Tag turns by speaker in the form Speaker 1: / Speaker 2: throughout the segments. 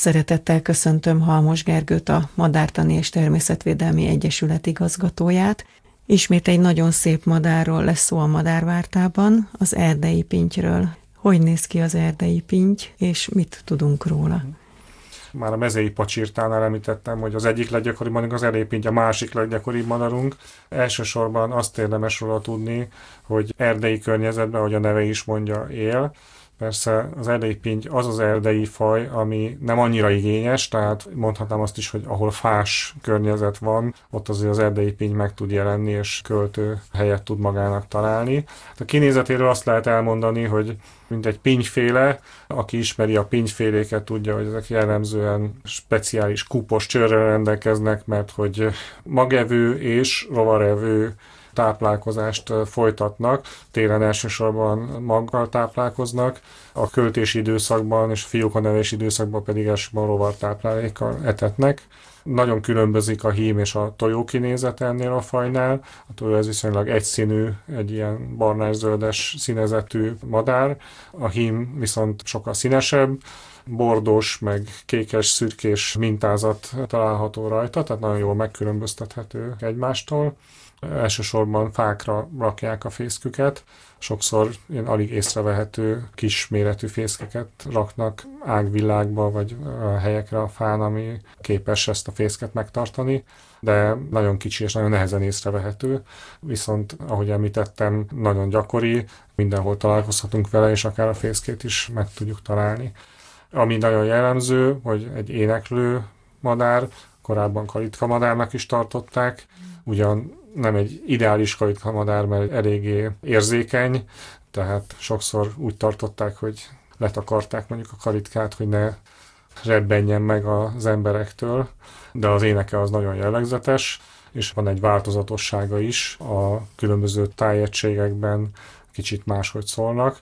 Speaker 1: Szeretettel köszöntöm Halmos Gergőt, a Madártani és Természetvédelmi Egyesület igazgatóját. Ismét egy nagyon szép madárról lesz szó a madárvártában, az erdei pintyről. Hogy néz ki az erdei pinty, és mit tudunk róla?
Speaker 2: Már a mezei pacsirtánál említettem, hogy az egyik leggyakoribb madarunk az elépinty, a másik leggyakoribb madarunk. Elsősorban azt érdemes róla tudni, hogy erdei környezetben, ahogy a neve is mondja, él, Persze az erdei az az erdei faj, ami nem annyira igényes, tehát mondhatnám azt is, hogy ahol fás környezet van, ott azért az erdei pingy meg tud jelenni, és költő helyet tud magának találni. A kinézetéről azt lehet elmondani, hogy mint egy pinyféle, aki ismeri a pinyféléket, tudja, hogy ezek jellemzően speciális kupos csőrrel rendelkeznek, mert hogy magevő és rovarevő táplálkozást folytatnak, télen elsősorban maggal táplálkoznak, a költési időszakban és a fiókanevés időszakban pedig elsősorban rovartáplálékkal etetnek. Nagyon különbözik a hím és a tojó kinézet ennél a fajnál. A tojó ez viszonylag egyszínű, egy ilyen barnás-zöldes színezetű madár. A hím viszont sokkal színesebb, bordós, meg kékes, szürkés mintázat található rajta, tehát nagyon jól megkülönböztethető egymástól elsősorban fákra rakják a fészküket, sokszor ilyen alig észrevehető kis méretű fészkeket raknak ágvilágba, vagy helyekre a fán, ami képes ezt a fészket megtartani, de nagyon kicsi és nagyon nehezen észrevehető, viszont ahogy említettem, nagyon gyakori, mindenhol találkozhatunk vele, és akár a fészkét is meg tudjuk találni. Ami nagyon jellemző, hogy egy éneklő madár, korábban kalitka madárnak is tartották, ugyan nem egy ideális kalitkamadár, mert eléggé érzékeny, tehát sokszor úgy tartották, hogy letakarták mondjuk a kalitkát, hogy ne rebbenjen meg az emberektől, de az éneke az nagyon jellegzetes, és van egy változatossága is a különböző tájegységekben kicsit máshogy szólnak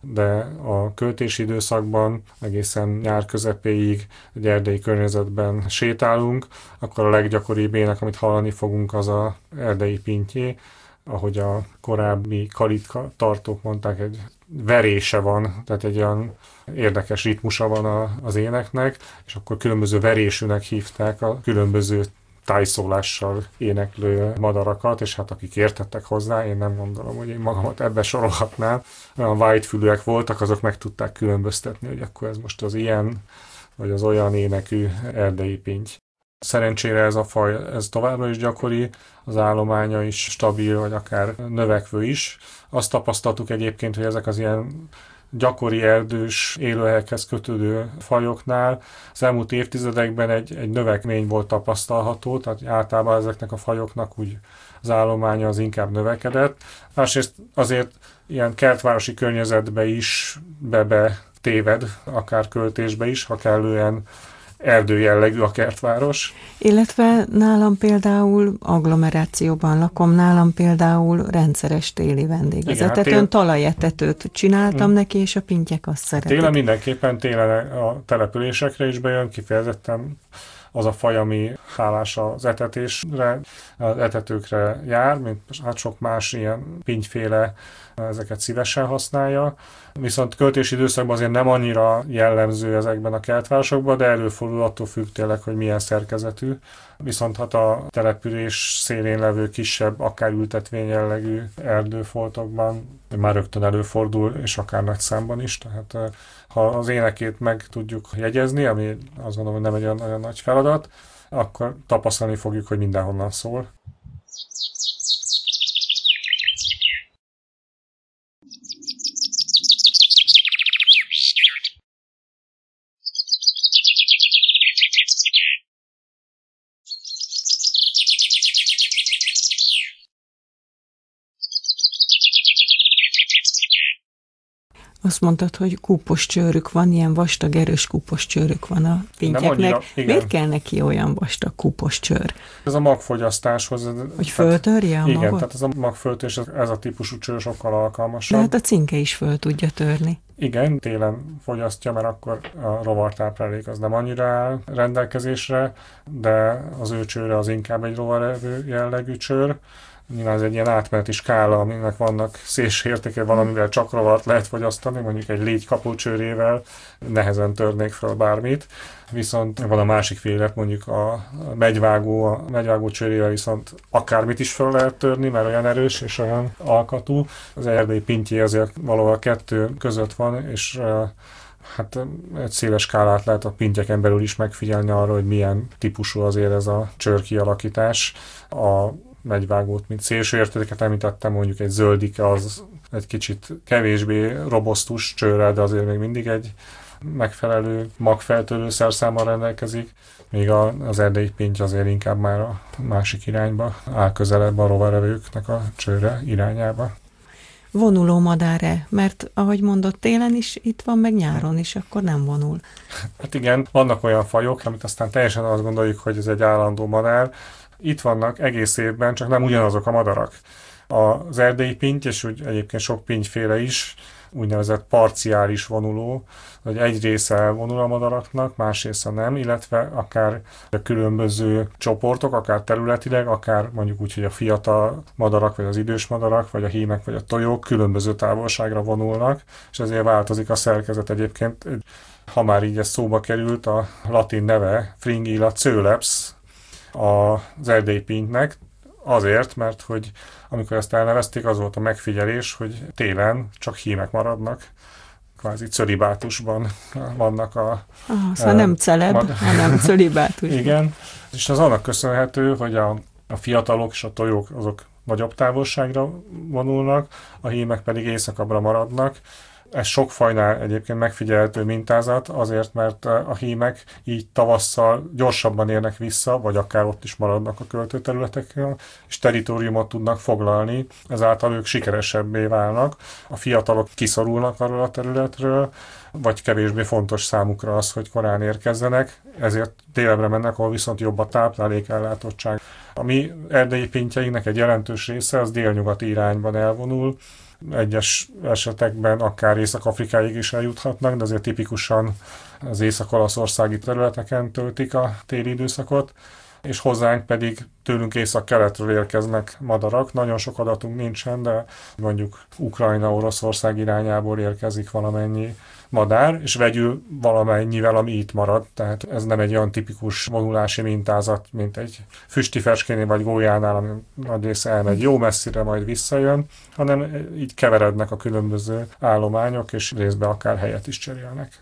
Speaker 2: de a költési időszakban egészen nyár közepéig egy erdei környezetben sétálunk, akkor a leggyakoribb ének, amit hallani fogunk, az a erdei pintyé, ahogy a korábbi kalitka tartók mondták, egy verése van, tehát egy olyan érdekes ritmusa van a, az éneknek, és akkor különböző verésűnek hívták a különböző tájszólással éneklő madarakat, és hát akik értettek hozzá, én nem gondolom, hogy én magamat ebbe sorolhatnám. Olyan whitefülűek voltak, azok meg tudták különböztetni, hogy akkor ez most az ilyen, vagy az olyan énekű erdei pinty. Szerencsére ez a faj ez továbbra is gyakori, az állománya is stabil, vagy akár növekvő is. Azt tapasztaltuk egyébként, hogy ezek az ilyen gyakori erdős élőhelyekhez kötődő fajoknál az elmúlt évtizedekben egy, egy növekmény volt tapasztalható, tehát általában ezeknek a fajoknak úgy az állománya az inkább növekedett. Másrészt azért ilyen kertvárosi környezetbe is bebe téved, akár költésbe is, ha kellően erdő jellegű a kertváros.
Speaker 1: Illetve nálam például agglomerációban lakom, nálam például rendszeres téli vendégvezetetőn, hát tél... talajetetőt csináltam hmm. neki, és a pintyek azt szeretik.
Speaker 2: Télen mindenképpen télen a településekre is bejön, kifejezetten az a faj, ami hálás az etetésre, az etetőkre jár, mint hát sok más ilyen pintyféle ezeket szívesen használja. Viszont költési időszakban azért nem annyira jellemző ezekben a kertvárosokban, de előfordul attól függ tényleg, hogy milyen szerkezetű. Viszont hát a település szélén levő kisebb, akár ültetvény jellegű erdőfoltokban már rögtön előfordul, és akár nagy számban is. Tehát eh, ha az énekét meg tudjuk jegyezni, ami azt gondolom, hogy nem egy olyan, olyan nagy feladat, akkor tapasztalni fogjuk, hogy mindenhonnan szól.
Speaker 1: Azt mondtad, hogy kúpos csőrük van, ilyen vastag, erős kúpos csőrük van a pintyeknek. Miért kell neki olyan vastag kúpos csőr?
Speaker 2: Ez a magfogyasztáshoz.
Speaker 1: Hogy föltörje a
Speaker 2: Igen,
Speaker 1: magot?
Speaker 2: tehát ez a magföltörés, ez a típusú csőr sokkal alkalmasabb.
Speaker 1: De hát a cinke is föl tudja törni.
Speaker 2: Igen, télen fogyasztja, mert akkor a rovartáplálék az nem annyira rendelkezésre, de az ő csőre az inkább egy rovarevő jellegű csőr, Nyilván ez egy ilyen átmeneti skála, aminek vannak szélső értéke, valamivel csak rovart lehet fogyasztani, mondjuk egy légy kapucsőrével nehezen törnék fel bármit. Viszont van a másik félet, mondjuk a megyvágó, a megyvágó csőrével viszont akármit is fel lehet törni, mert olyan erős és olyan alkatú. Az erdei pintjé azért valahol kettő között van, és hát egy széles skálát lehet a pintyeken belül is megfigyelni arra, hogy milyen típusú azért ez a csőr kialakítás. A megyvágót, mint szélső értéket említettem, mondjuk egy zöldike az egy kicsit kevésbé robosztus csőrrel, de azért még mindig egy megfelelő magfeltörő szerszámmal rendelkezik, míg az erdei pinty azért inkább már a másik irányba áll közelebb a rovarevőknek a csőre irányába
Speaker 1: vonuló madár-e? Mert ahogy mondott, télen is itt van, meg nyáron is, akkor nem vonul.
Speaker 2: Hát igen, vannak olyan fajok, amit aztán teljesen azt gondoljuk, hogy ez egy állandó madár. Itt vannak egész évben, csak nem ugyanazok a madarak. Az erdei pinty, és úgy egyébként sok pintyféle is, úgynevezett parciális vonuló, hogy egy része elvonul a madaraknak, más része nem, illetve akár a különböző csoportok, akár területileg, akár mondjuk úgy, hogy a fiatal madarak, vagy az idős madarak, vagy a hímek, vagy a tojók különböző távolságra vonulnak, és ezért változik a szerkezet egyébként. Ha már így ez szóba került, a latin neve Fringilla cőleps az erdei pintnek, azért, mert hogy amikor ezt elnevezték, az volt a megfigyelés, hogy télen csak hímek maradnak, kvázi cölibátusban vannak a...
Speaker 1: Ah, szóval nem celeb, mad- hanem cölibátus.
Speaker 2: Igen, és az annak köszönhető, hogy a, a fiatalok és a tojók azok nagyobb távolságra vonulnak, a hímek pedig éjszakabbra maradnak, ez sok fajnál egyébként megfigyelhető mintázat, azért, mert a hímek így tavasszal gyorsabban érnek vissza, vagy akár ott is maradnak a költőterületekkel, és teritoriumot tudnak foglalni, ezáltal ők sikeresebbé válnak. A fiatalok kiszorulnak arról a területről, vagy kevésbé fontos számukra az, hogy korán érkezzenek, ezért délebre mennek, ahol viszont jobb a táplálékellátottság. A mi erdei pintjeinknek egy jelentős része az délnyugati irányban elvonul, egyes esetekben akár Észak-Afrikáig is eljuthatnak, de azért tipikusan az észak-olaszországi területeken töltik a téli időszakot, és hozzánk pedig tőlünk észak-keletről érkeznek madarak. Nagyon sok adatunk nincsen, de mondjuk Ukrajna, Oroszország irányából érkezik valamennyi madár, és vegyül valamennyivel, ami itt marad. Tehát ez nem egy olyan tipikus vonulási mintázat, mint egy füstifecskénél vagy gólyánál, ami nagy része elmegy jó messzire, majd visszajön, hanem így keverednek a különböző állományok, és részben akár helyet is cserélnek.